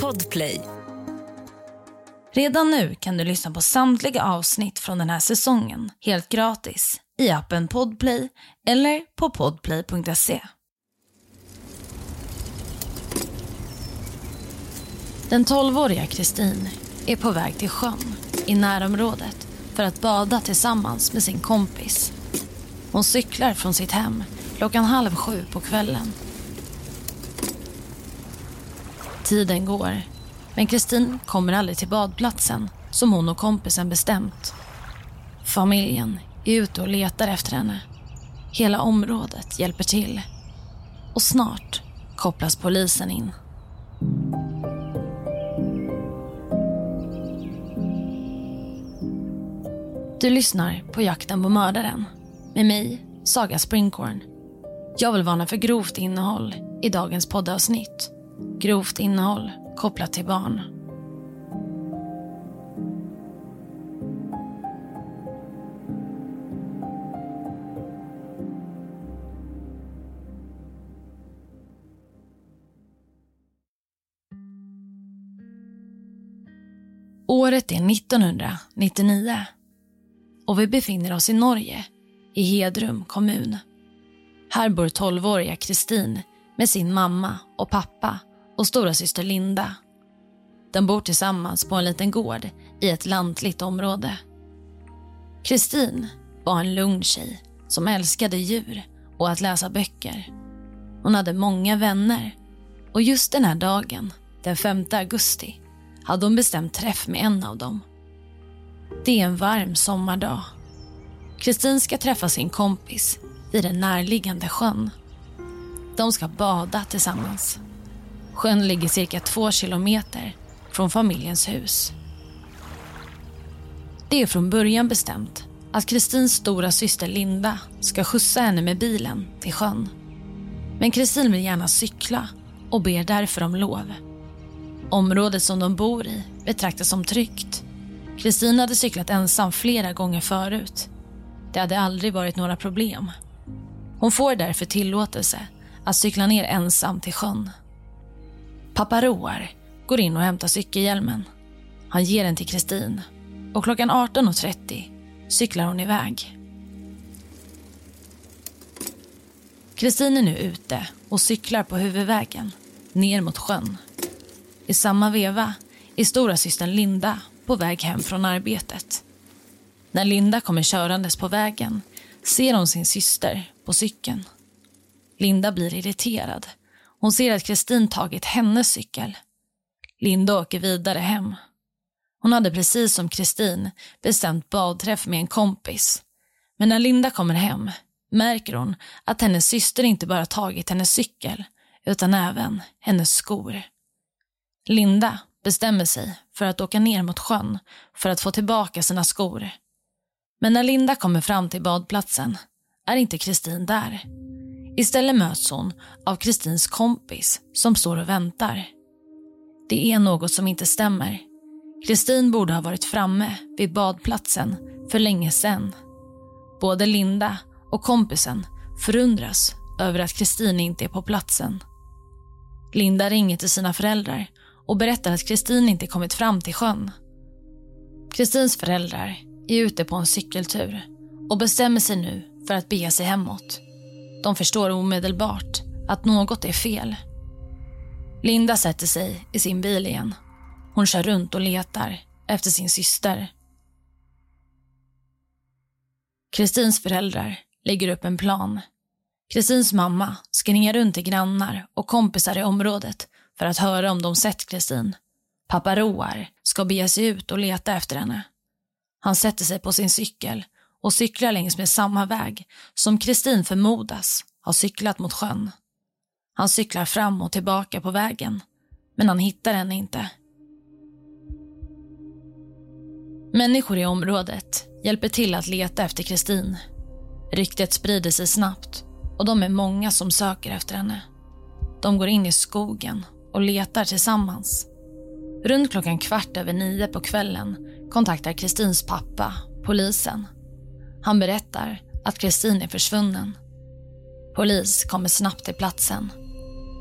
Podplay. Redan nu kan du lyssna på samtliga avsnitt från den här säsongen helt gratis i appen Podplay eller på podplay.se. Den 12-åriga Kristin är på väg till sjön i närområdet för att bada tillsammans med sin kompis. Hon cyklar från sitt hem klockan halv sju på kvällen. Tiden går, men Kristin kommer aldrig till badplatsen som hon och kompisen bestämt. Familjen är ute och letar efter henne. Hela området hjälper till. Och snart kopplas polisen in. Du lyssnar på Jakten på mördaren med mig, Saga Springhorn. Jag vill varna för grovt innehåll i dagens poddavsnitt. Grovt innehåll kopplat till barn. Året är 1999 och vi befinner oss i Norge, i Hedrum kommun. Här bor 12-åriga Kristin med sin mamma och pappa och stora syster Linda. De bor tillsammans på en liten gård i ett lantligt område. Kristin var en lugn tjej som älskade djur och att läsa böcker. Hon hade många vänner och just den här dagen, den 5 augusti, hade hon bestämt träff med en av dem. Det är en varm sommardag. Kristin ska träffa sin kompis vid den närliggande sjön. De ska bada tillsammans. Sjön ligger cirka två kilometer från familjens hus. Det är från början bestämt att Kristins stora syster Linda ska skjutsa henne med bilen till sjön. Men Kristin vill gärna cykla och ber därför om lov. Området som de bor i betraktas som tryggt. Kristin hade cyklat ensam flera gånger förut. Det hade aldrig varit några problem. Hon får därför tillåtelse att cykla ner ensam till sjön. Pappa Roar går in och hämtar cykelhjälmen. Han ger den till Kristin och klockan 18.30 cyklar hon iväg. Kristin är nu ute och cyklar på huvudvägen ner mot sjön. I samma veva är stora systern Linda på väg hem från arbetet. När Linda kommer körandes på vägen ser hon sin syster på cykeln. Linda blir irriterad. Hon ser att Kristin tagit hennes cykel. Linda åker vidare hem. Hon hade precis som Kristin bestämt badträff med en kompis. Men när Linda kommer hem märker hon att hennes syster inte bara tagit hennes cykel utan även hennes skor. Linda bestämmer sig för att åka ner mot sjön för att få tillbaka sina skor. Men när Linda kommer fram till badplatsen är inte Kristin där. Istället möts hon av Kristins kompis som står och väntar. Det är något som inte stämmer. Kristin borde ha varit framme vid badplatsen för länge sedan. Både Linda och kompisen förundras över att Kristin inte är på platsen. Linda ringer till sina föräldrar och berättar att Kristin inte kommit fram till sjön. Kristins föräldrar är ute på en cykeltur och bestämmer sig nu för att bege sig hemåt. De förstår omedelbart att något är fel. Linda sätter sig i sin bil igen. Hon kör runt och letar efter sin syster. Kristins föräldrar lägger upp en plan. Kristins mamma ska ringa runt till grannar och kompisar i området för att höra om de sett Kristin. Pappa Roar ska bege sig ut och leta efter henne. Han sätter sig på sin cykel och cyklar längs med samma väg som Kristin förmodas ha cyklat mot sjön. Han cyklar fram och tillbaka på vägen, men han hittar henne inte. Människor i området hjälper till att leta efter Kristin. Ryktet sprider sig snabbt och de är många som söker efter henne. De går in i skogen och letar tillsammans. Runt klockan kvart över nio på kvällen kontaktar Kristins pappa polisen. Han berättar att Kristin är försvunnen. Polis kommer snabbt till platsen.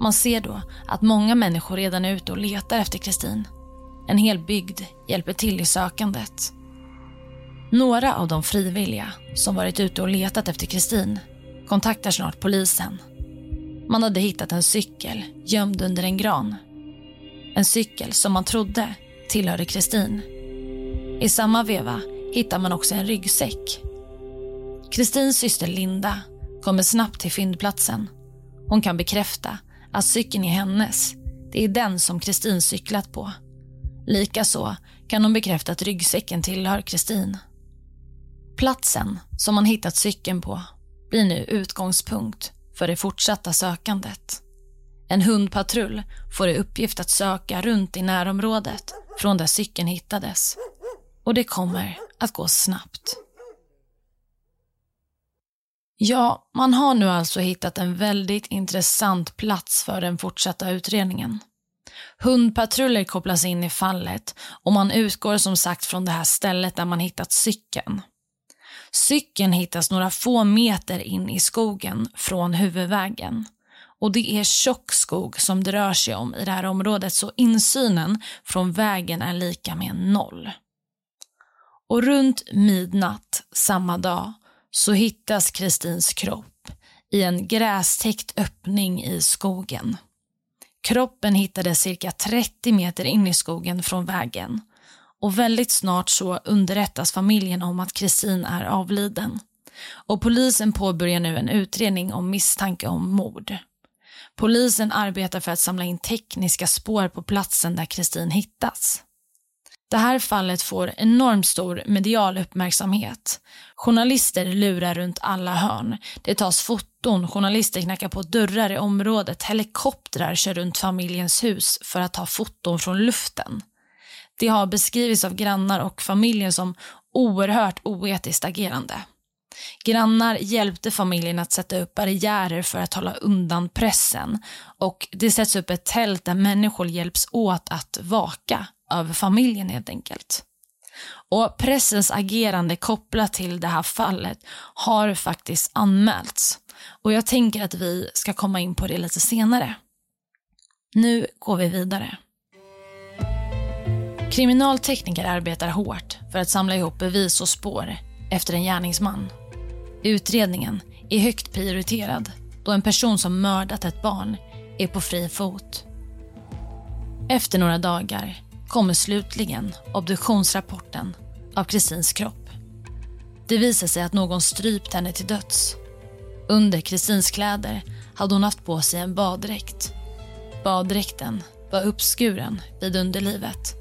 Man ser då att många människor redan är ute och letar efter Kristin. En hel bygd hjälper till i sökandet. Några av de frivilliga som varit ute och letat efter Kristin kontaktar snart polisen. Man hade hittat en cykel gömd under en gran. En cykel som man trodde tillhörde Kristin. I samma veva hittar man också en ryggsäck. Kristins syster Linda kommer snabbt till fyndplatsen. Hon kan bekräfta att cykeln är hennes. Det är den som Kristin cyklat på. Likaså kan hon bekräfta att ryggsäcken tillhör Kristin. Platsen som man hittat cykeln på blir nu utgångspunkt för det fortsatta sökandet. En hundpatrull får i uppgift att söka runt i närområdet från där cykeln hittades. Och det kommer att gå snabbt. Ja, man har nu alltså hittat en väldigt intressant plats för den fortsatta utredningen. Hundpatruller kopplas in i fallet och man utgår som sagt från det här stället där man hittat cykeln. Cykeln hittas några få meter in i skogen från huvudvägen. Och det är tjock skog som det rör sig om i det här området så insynen från vägen är lika med noll. Och runt midnatt samma dag så hittas Kristins kropp i en grästäckt öppning i skogen. Kroppen hittades cirka 30 meter in i skogen från vägen och väldigt snart så underrättas familjen om att Kristin är avliden. Och polisen påbörjar nu en utredning om misstanke om mord. Polisen arbetar för att samla in tekniska spår på platsen där Kristin hittas. Det här fallet får enormt stor medial uppmärksamhet. Journalister lurar runt alla hörn. Det tas foton, journalister knackar på dörrar i området, helikoptrar kör runt familjens hus för att ta foton från luften. Det har beskrivits av grannar och familjen som oerhört oetiskt agerande. Grannar hjälpte familjen att sätta upp barriärer för att hålla undan pressen och det sätts upp ett tält där människor hjälps åt att vaka över familjen helt enkelt. Och pressens agerande kopplat till det här fallet har faktiskt anmälts. Och jag tänker att vi ska komma in på det lite senare. Nu går vi vidare. Kriminaltekniker arbetar hårt för att samla ihop bevis och spår efter en gärningsman. Utredningen är högt prioriterad då en person som mördat ett barn är på fri fot. Efter några dagar kommer slutligen obduktionsrapporten av Kristins kropp. Det visar sig att någon strypt henne till döds. Under Kristins kläder hade hon haft på sig en baddräkt. Baddräkten var uppskuren vid underlivet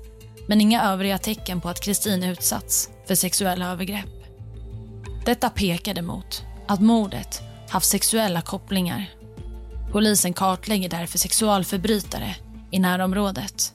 men inga övriga tecken på att Kristin utsatts för sexuella övergrepp. Detta pekade mot att mordet haft sexuella kopplingar. Polisen kartlägger därför sexualförbrytare i närområdet.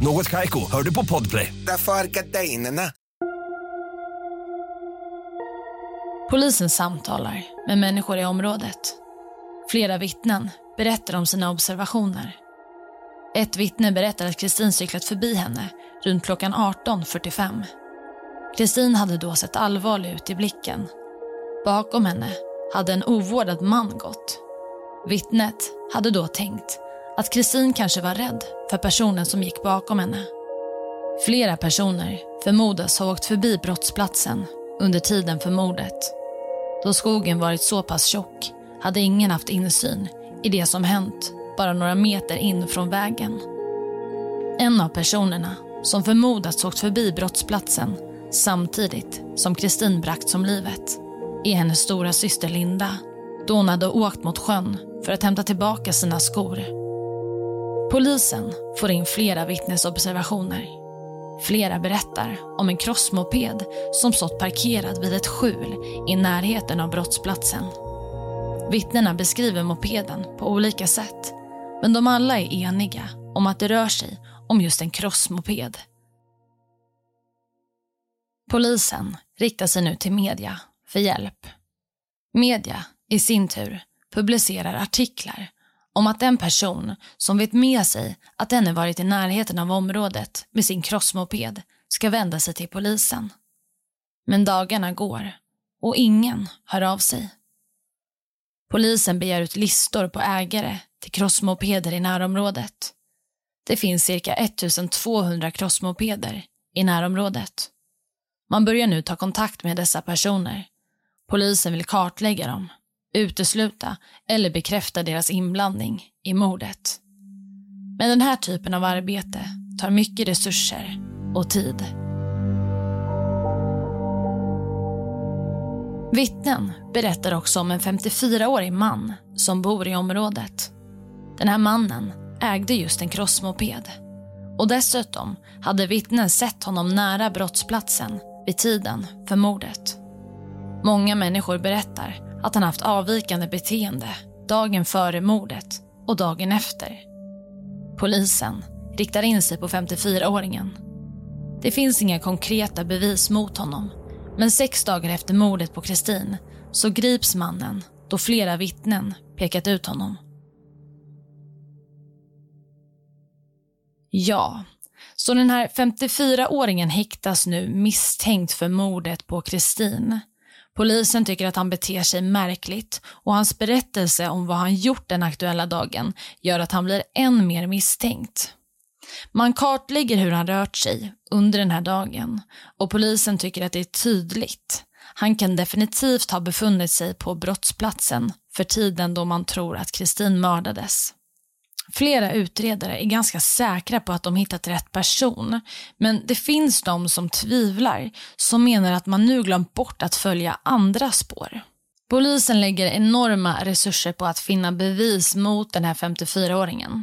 Något Kaiko, hör du på Podplay. Därför är gardinerna. Polisen samtalar med människor i området. Flera vittnen berättar om sina observationer. Ett vittne berättar att Kristin cyklat förbi henne runt klockan 18.45. Kristin hade då sett allvarlig ut i blicken. Bakom henne hade en ovårdad man gått. Vittnet hade då tänkt att Kristin kanske var rädd för personen som gick bakom henne. Flera personer förmodas ha åkt förbi brottsplatsen under tiden för mordet. Då skogen varit så pass tjock hade ingen haft insyn i det som hänt bara några meter in från vägen. En av personerna som förmodats åkt förbi brottsplatsen samtidigt som Kristin bragt som livet är hennes stora syster Linda då hon hade åkt mot sjön för att hämta tillbaka sina skor. Polisen får in flera vittnesobservationer. Flera berättar om en krossmoped som stått parkerad vid ett skjul i närheten av brottsplatsen. Vittnena beskriver mopeden på olika sätt Men de alla är eniga om att det rör sig om just en krossmoped. Polisen riktar sig nu till media för hjälp. Media i sin tur publicerar artiklar om att en person som vet med sig att denne varit i närheten av området med sin krossmoped ska vända sig till polisen. Men dagarna går och ingen hör av sig. Polisen begär ut listor på ägare till krossmopeder i närområdet. Det finns cirka 1200 krossmopeder i närområdet. Man börjar nu ta kontakt med dessa personer. Polisen vill kartlägga dem, utesluta eller bekräfta deras inblandning i mordet. Men den här typen av arbete tar mycket resurser och tid. Vittnen berättar också om en 54-årig man som bor i området. Den här mannen ägde just en krossmoped. Och dessutom hade vittnen sett honom nära brottsplatsen vid tiden för mordet. Många människor berättar att han haft avvikande beteende dagen före mordet och dagen efter. Polisen riktar in sig på 54-åringen. Det finns inga konkreta bevis mot honom men sex dagar efter mordet på Kristin så grips mannen då flera vittnen pekat ut honom. Ja, så den här 54-åringen häktas nu misstänkt för mordet på Kristin. Polisen tycker att han beter sig märkligt och hans berättelse om vad han gjort den aktuella dagen gör att han blir än mer misstänkt. Man kartlägger hur han rört sig under den här dagen och polisen tycker att det är tydligt. Han kan definitivt ha befunnit sig på brottsplatsen för tiden då man tror att Kristin mördades. Flera utredare är ganska säkra på att de hittat rätt person. Men det finns de som tvivlar, som menar att man nu glömt bort att följa andra spår. Polisen lägger enorma resurser på att finna bevis mot den här 54-åringen.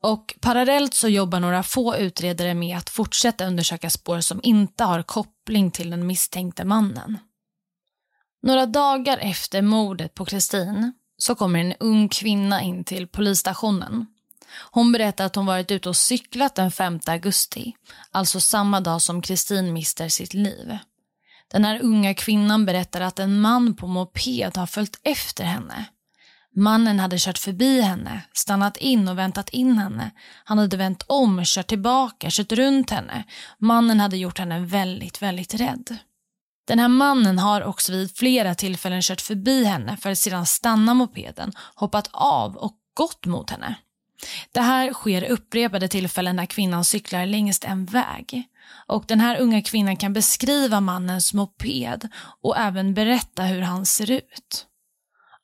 Och parallellt så jobbar några få utredare med att fortsätta undersöka spår som inte har koppling till den misstänkte mannen. Några dagar efter mordet på Kristin så kommer en ung kvinna in till polisstationen. Hon berättar att hon varit ute och cyklat den 5 augusti, alltså samma dag som Kristin mister sitt liv. Den här unga kvinnan berättar att en man på moped har följt efter henne. Mannen hade kört förbi henne, stannat in och väntat in henne. Han hade vänt om, kört tillbaka, kört runt henne. Mannen hade gjort henne väldigt, väldigt rädd. Den här mannen har också vid flera tillfällen kört förbi henne för att sedan stanna mopeden, hoppat av och gått mot henne. Det här sker upprepade tillfällen när kvinnan cyklar längs en väg. Och den här unga kvinnan kan beskriva mannens moped och även berätta hur han ser ut.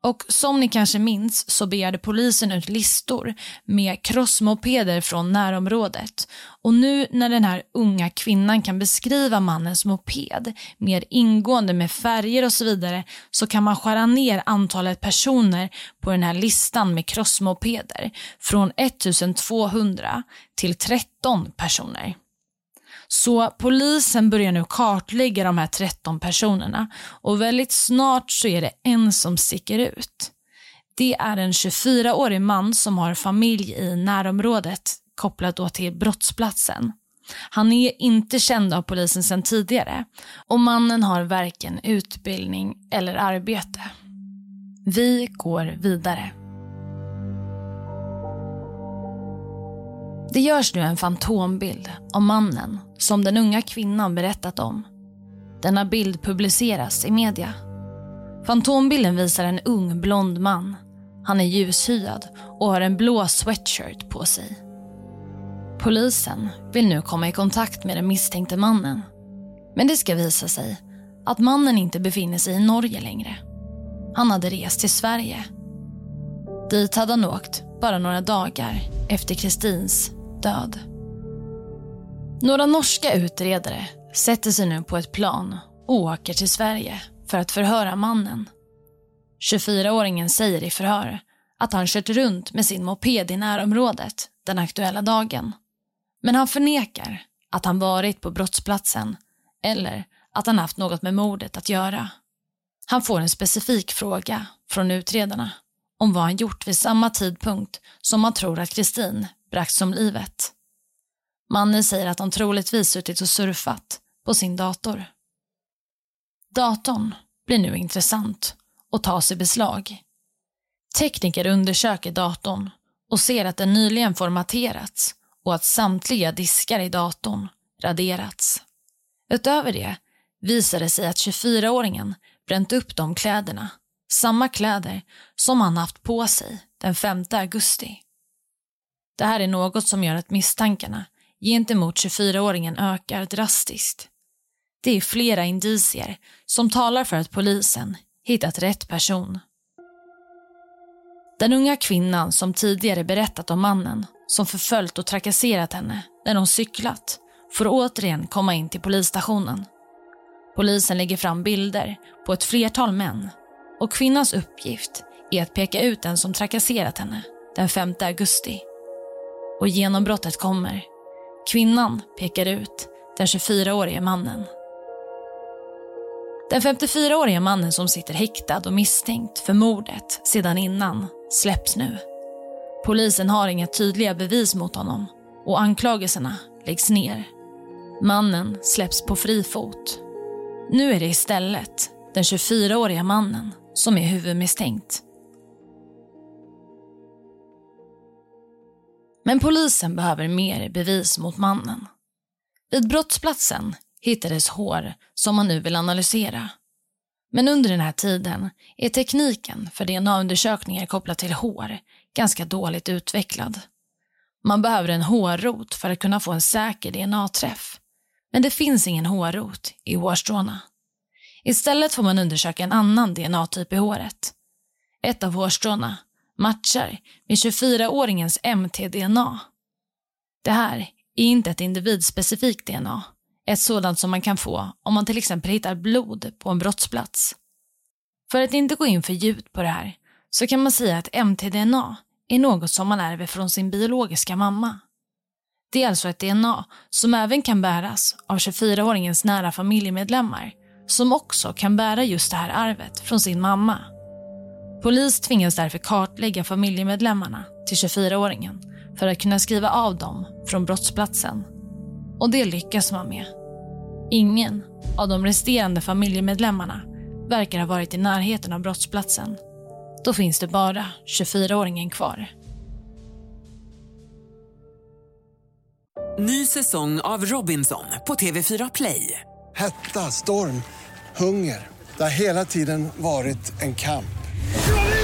Och som ni kanske minns så begärde polisen ut listor med krossmopeder från närområdet. Och nu när den här unga kvinnan kan beskriva mannens moped mer ingående med färger och så vidare så kan man skära ner antalet personer på den här listan med krossmopeder från 1200 till 13 personer. Så polisen börjar nu kartlägga de här 13 personerna och väldigt snart så är det en som sticker ut. Det är en 24-årig man som har familj i närområdet kopplat då till brottsplatsen. Han är inte känd av polisen sedan tidigare och mannen har varken utbildning eller arbete. Vi går vidare. Det görs nu en fantombild av mannen som den unga kvinnan berättat om. Denna bild publiceras i media. Fantombilden visar en ung blond man. Han är ljushyad och har en blå sweatshirt på sig. Polisen vill nu komma i kontakt med den misstänkte mannen. Men det ska visa sig att mannen inte befinner sig i Norge längre. Han hade rest till Sverige. Dit hade han åkt bara några dagar efter Kristins död. Några norska utredare sätter sig nu på ett plan och åker till Sverige för att förhöra mannen. 24-åringen säger i förhör att han kört runt med sin moped i närområdet den aktuella dagen. Men han förnekar att han varit på brottsplatsen eller att han haft något med mordet att göra. Han får en specifik fråga från utredarna om vad han gjort vid samma tidpunkt som man tror att Kristin bragts om livet. Mannen säger att han troligtvis suttit och surfat på sin dator. Datorn blir nu intressant och tas i beslag. Tekniker undersöker datorn och ser att den nyligen formaterats och att samtliga diskar i datorn raderats. Utöver det visar det sig att 24-åringen bränt upp de kläderna, samma kläder som han haft på sig den 5 augusti. Det här är något som gör att misstankarna gentemot 24-åringen ökar drastiskt. Det är flera indicier som talar för att polisen hittat rätt person. Den unga kvinnan som tidigare berättat om mannen som förföljt och trakasserat henne när hon cyklat får återigen komma in till polisstationen. Polisen lägger fram bilder på ett flertal män och kvinnans uppgift är att peka ut den som trakasserat henne den 5 augusti. Och genombrottet kommer. Kvinnan pekar ut den 24-årige mannen. Den 54-årige mannen som sitter häktad och misstänkt för mordet sedan innan släpps nu. Polisen har inga tydliga bevis mot honom och anklagelserna läggs ner. Mannen släpps på fri fot. Nu är det istället den 24-åriga mannen som är huvudmisstänkt. Men polisen behöver mer bevis mot mannen. Vid brottsplatsen hittades hår som man nu vill analysera. Men under den här tiden är tekniken för DNA-undersökningar kopplat till hår ganska dåligt utvecklad. Man behöver en hårrot för att kunna få en säker DNA-träff. Men det finns ingen hårrot i hårstråna. Istället får man undersöka en annan DNA-typ i håret. Ett av hårstråna matchar med 24-åringens MT-DNA. Det här är inte ett individspecifikt DNA, ett sådant som man kan få om man till exempel hittar blod på en brottsplats. För att inte gå in för djupt på det här så kan man säga att MT-DNA är något som man ärver från sin biologiska mamma. Det är alltså ett DNA som även kan bäras av 24-åringens nära familjemedlemmar som också kan bära just det här arvet från sin mamma. Polis tvingas därför kartlägga familjemedlemmarna till 24-åringen för att kunna skriva av dem från brottsplatsen. Och det lyckas man med. Ingen av de resterande familjemedlemmarna verkar ha varit i närheten av brottsplatsen. Då finns det bara 24-åringen kvar. Ny säsong av Robinson på TV4 Play. Hetta, storm, hunger. Det har hela tiden varit en kamp.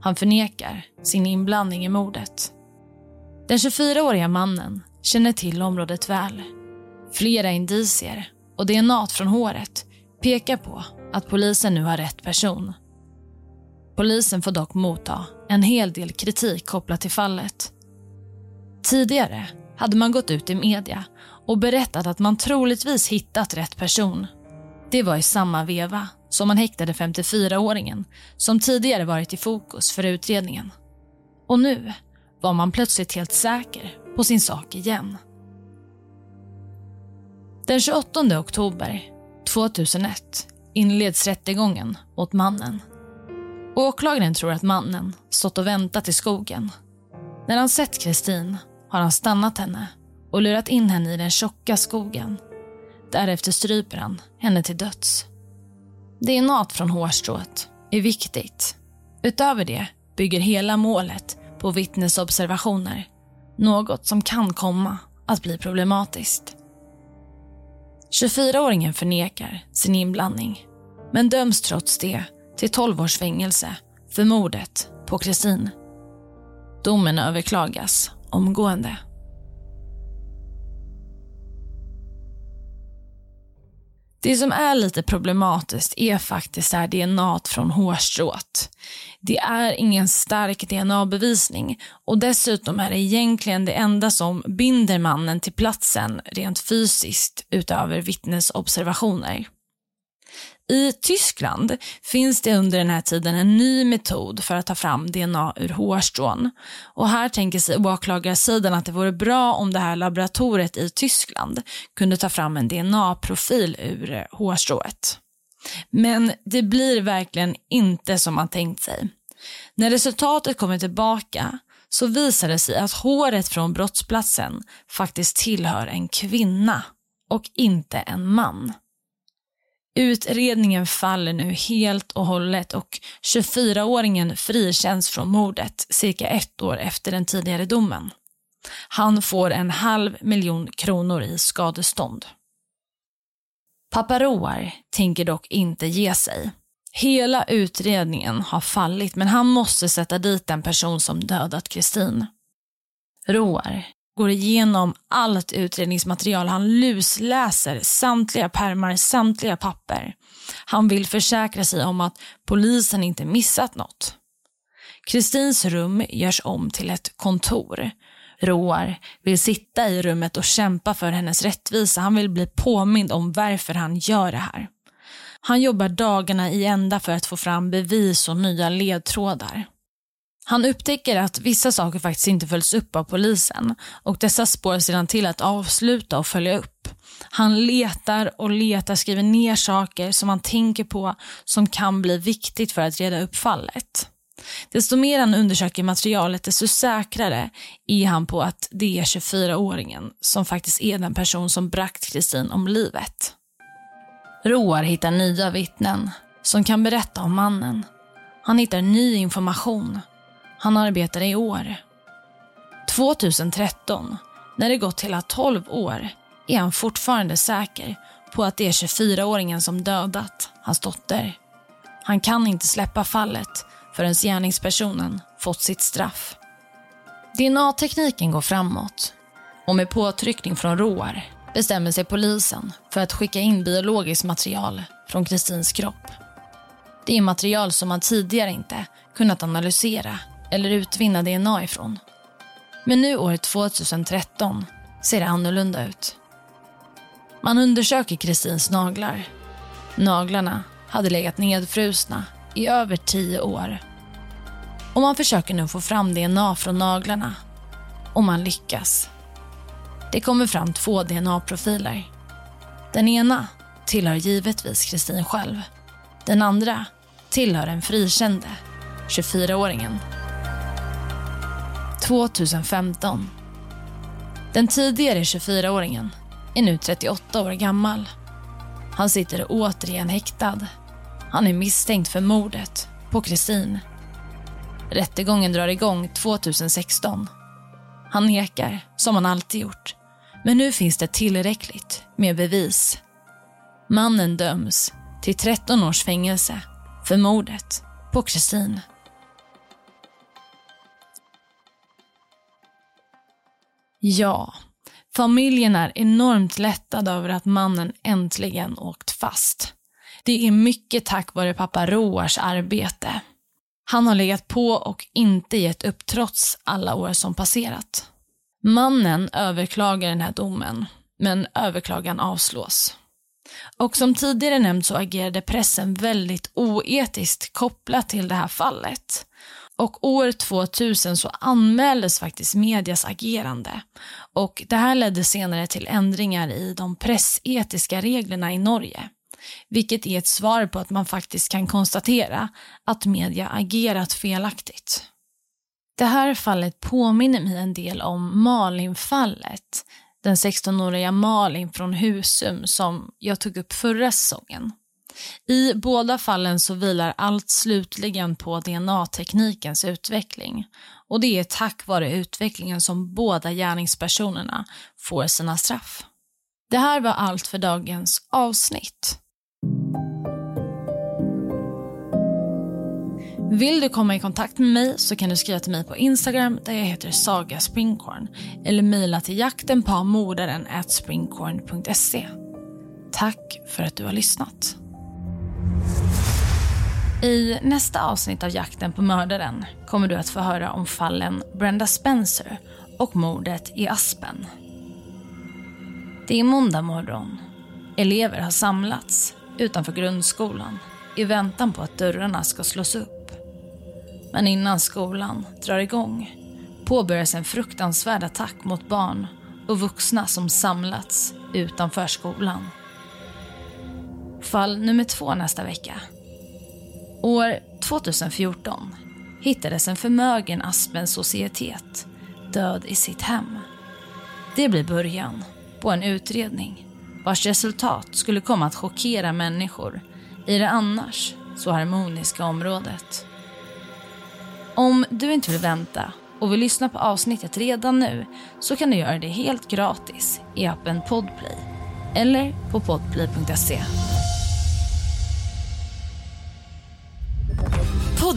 Han förnekar sin inblandning i mordet. Den 24-åriga mannen känner till området väl. Flera indicier och DNA från håret pekar på att polisen nu har rätt person. Polisen får dock motta en hel del kritik kopplat till fallet. Tidigare hade man gått ut i media och berättat att man troligtvis hittat rätt person. Det var i samma veva som man häktade 54-åringen som tidigare varit i fokus för utredningen. Och nu var man plötsligt helt säker på sin sak igen. Den 28 oktober 2001 inleds rättegången mot mannen. Åklagaren tror att mannen stått och väntat i skogen. När han sett Kristin har han stannat henne och lurat in henne i den tjocka skogen. Därefter stryper han henne till döds. DNA från hårstrået är viktigt. Utöver det bygger hela målet på vittnesobservationer. Något som kan komma att bli problematiskt. 24-åringen förnekar sin inblandning men döms trots det till 12 års fängelse för mordet på Kristin. Domen överklagas omgående. Det som är lite problematiskt är faktiskt här DNA från hårstrået. Det är ingen stark DNA-bevisning och dessutom är det egentligen det enda som binder mannen till platsen rent fysiskt utöver vittnesobservationer. I Tyskland finns det under den här tiden en ny metod för att ta fram DNA ur hårstrån. Och här tänker sig åklagarsidan att det vore bra om det här laboratoriet i Tyskland kunde ta fram en DNA-profil ur eh, hårstrået. Men det blir verkligen inte som man tänkt sig. När resultatet kommer tillbaka så visar det sig att håret från brottsplatsen faktiskt tillhör en kvinna och inte en man. Utredningen faller nu helt och hållet och 24-åringen frikänns från mordet cirka ett år efter den tidigare domen. Han får en halv miljon kronor i skadestånd. Pappa Roar tänker dock inte ge sig. Hela utredningen har fallit men han måste sätta dit den person som dödat Kristin. Roar går igenom allt utredningsmaterial. Han lusläser samtliga pärmar, samtliga papper. Han vill försäkra sig om att polisen inte missat något. Kristins rum görs om till ett kontor. Roar vill sitta i rummet och kämpa för hennes rättvisa. Han vill bli påmind om varför han gör det här. Han jobbar dagarna i ända för att få fram bevis och nya ledtrådar. Han upptäcker att vissa saker faktiskt inte följs upp av polisen och dessa spår sedan till att avsluta och följa upp. Han letar och letar, skriver ner saker som han tänker på som kan bli viktigt för att reda upp fallet. Desto mer han undersöker materialet, desto säkrare är han på att det är 24-åringen som faktiskt är den person som bragt Kristin om livet. Roar hittar nya vittnen som kan berätta om mannen. Han hittar ny information han arbetade i år. 2013, när det gått hela 12 år, är han fortfarande säker på att det är 24-åringen som dödat hans dotter. Han kan inte släppa fallet förrän gärningspersonen fått sitt straff. DNA-tekniken går framåt och med påtryckning från Roar bestämmer sig polisen för att skicka in biologiskt material från Kristins kropp. Det är material som man tidigare inte kunnat analysera eller utvinna DNA ifrån. Men nu år 2013 ser det annorlunda ut. Man undersöker Kristins naglar. Naglarna hade legat nedfrusna i över tio år. Och man försöker nu få fram DNA från naglarna. Och man lyckas. Det kommer fram två DNA-profiler. Den ena tillhör givetvis Kristin själv. Den andra tillhör den frikände 24-åringen 2015. Den tidigare 24-åringen är nu 38 år gammal. Han sitter återigen häktad. Han är misstänkt för mordet på Kristin. Rättegången drar igång 2016. Han nekar, som han alltid gjort. Men nu finns det tillräckligt med bevis. Mannen döms till 13 års fängelse för mordet på Kristin. Ja, familjen är enormt lättad över att mannen äntligen åkt fast. Det är mycket tack vare pappa Roars arbete. Han har legat på och inte gett upp trots alla år som passerat. Mannen överklagar den här domen, men överklagan avslås. Och som tidigare nämnt så agerade pressen väldigt oetiskt kopplat till det här fallet. Och år 2000 så anmäldes faktiskt medias agerande. Och det här ledde senare till ändringar i de pressetiska reglerna i Norge. Vilket är ett svar på att man faktiskt kan konstatera att media agerat felaktigt. Det här fallet påminner mig en del om Malin-fallet. Den 16-åriga Malin från Husum som jag tog upp förra säsongen. I båda fallen så vilar allt slutligen på DNA-teknikens utveckling. Och det är tack vare utvecklingen som båda gärningspersonerna får sina straff. Det här var allt för dagens avsnitt. Vill du komma i kontakt med mig så kan du skriva till mig på Instagram där jag heter Saga Springkorn eller mejla till jakten på mordaren springkorn.se. Tack för att du har lyssnat. I nästa avsnitt av Jakten på mördaren kommer du att få höra om fallen Brenda Spencer och mordet i Aspen. Det är måndag morgon. Elever har samlats utanför grundskolan i väntan på att dörrarna ska slås upp. Men innan skolan drar igång påbörjas en fruktansvärd attack mot barn och vuxna som samlats utanför skolan. Fall nummer två nästa vecka. År 2014 hittades en förmögen Aspens societet död i sitt hem. Det blir början på en utredning vars resultat skulle komma att chockera människor i det annars så harmoniska området. Om du inte vill vänta och vill lyssna på avsnittet redan nu så kan du göra det helt gratis i appen Podplay eller på podplay.se.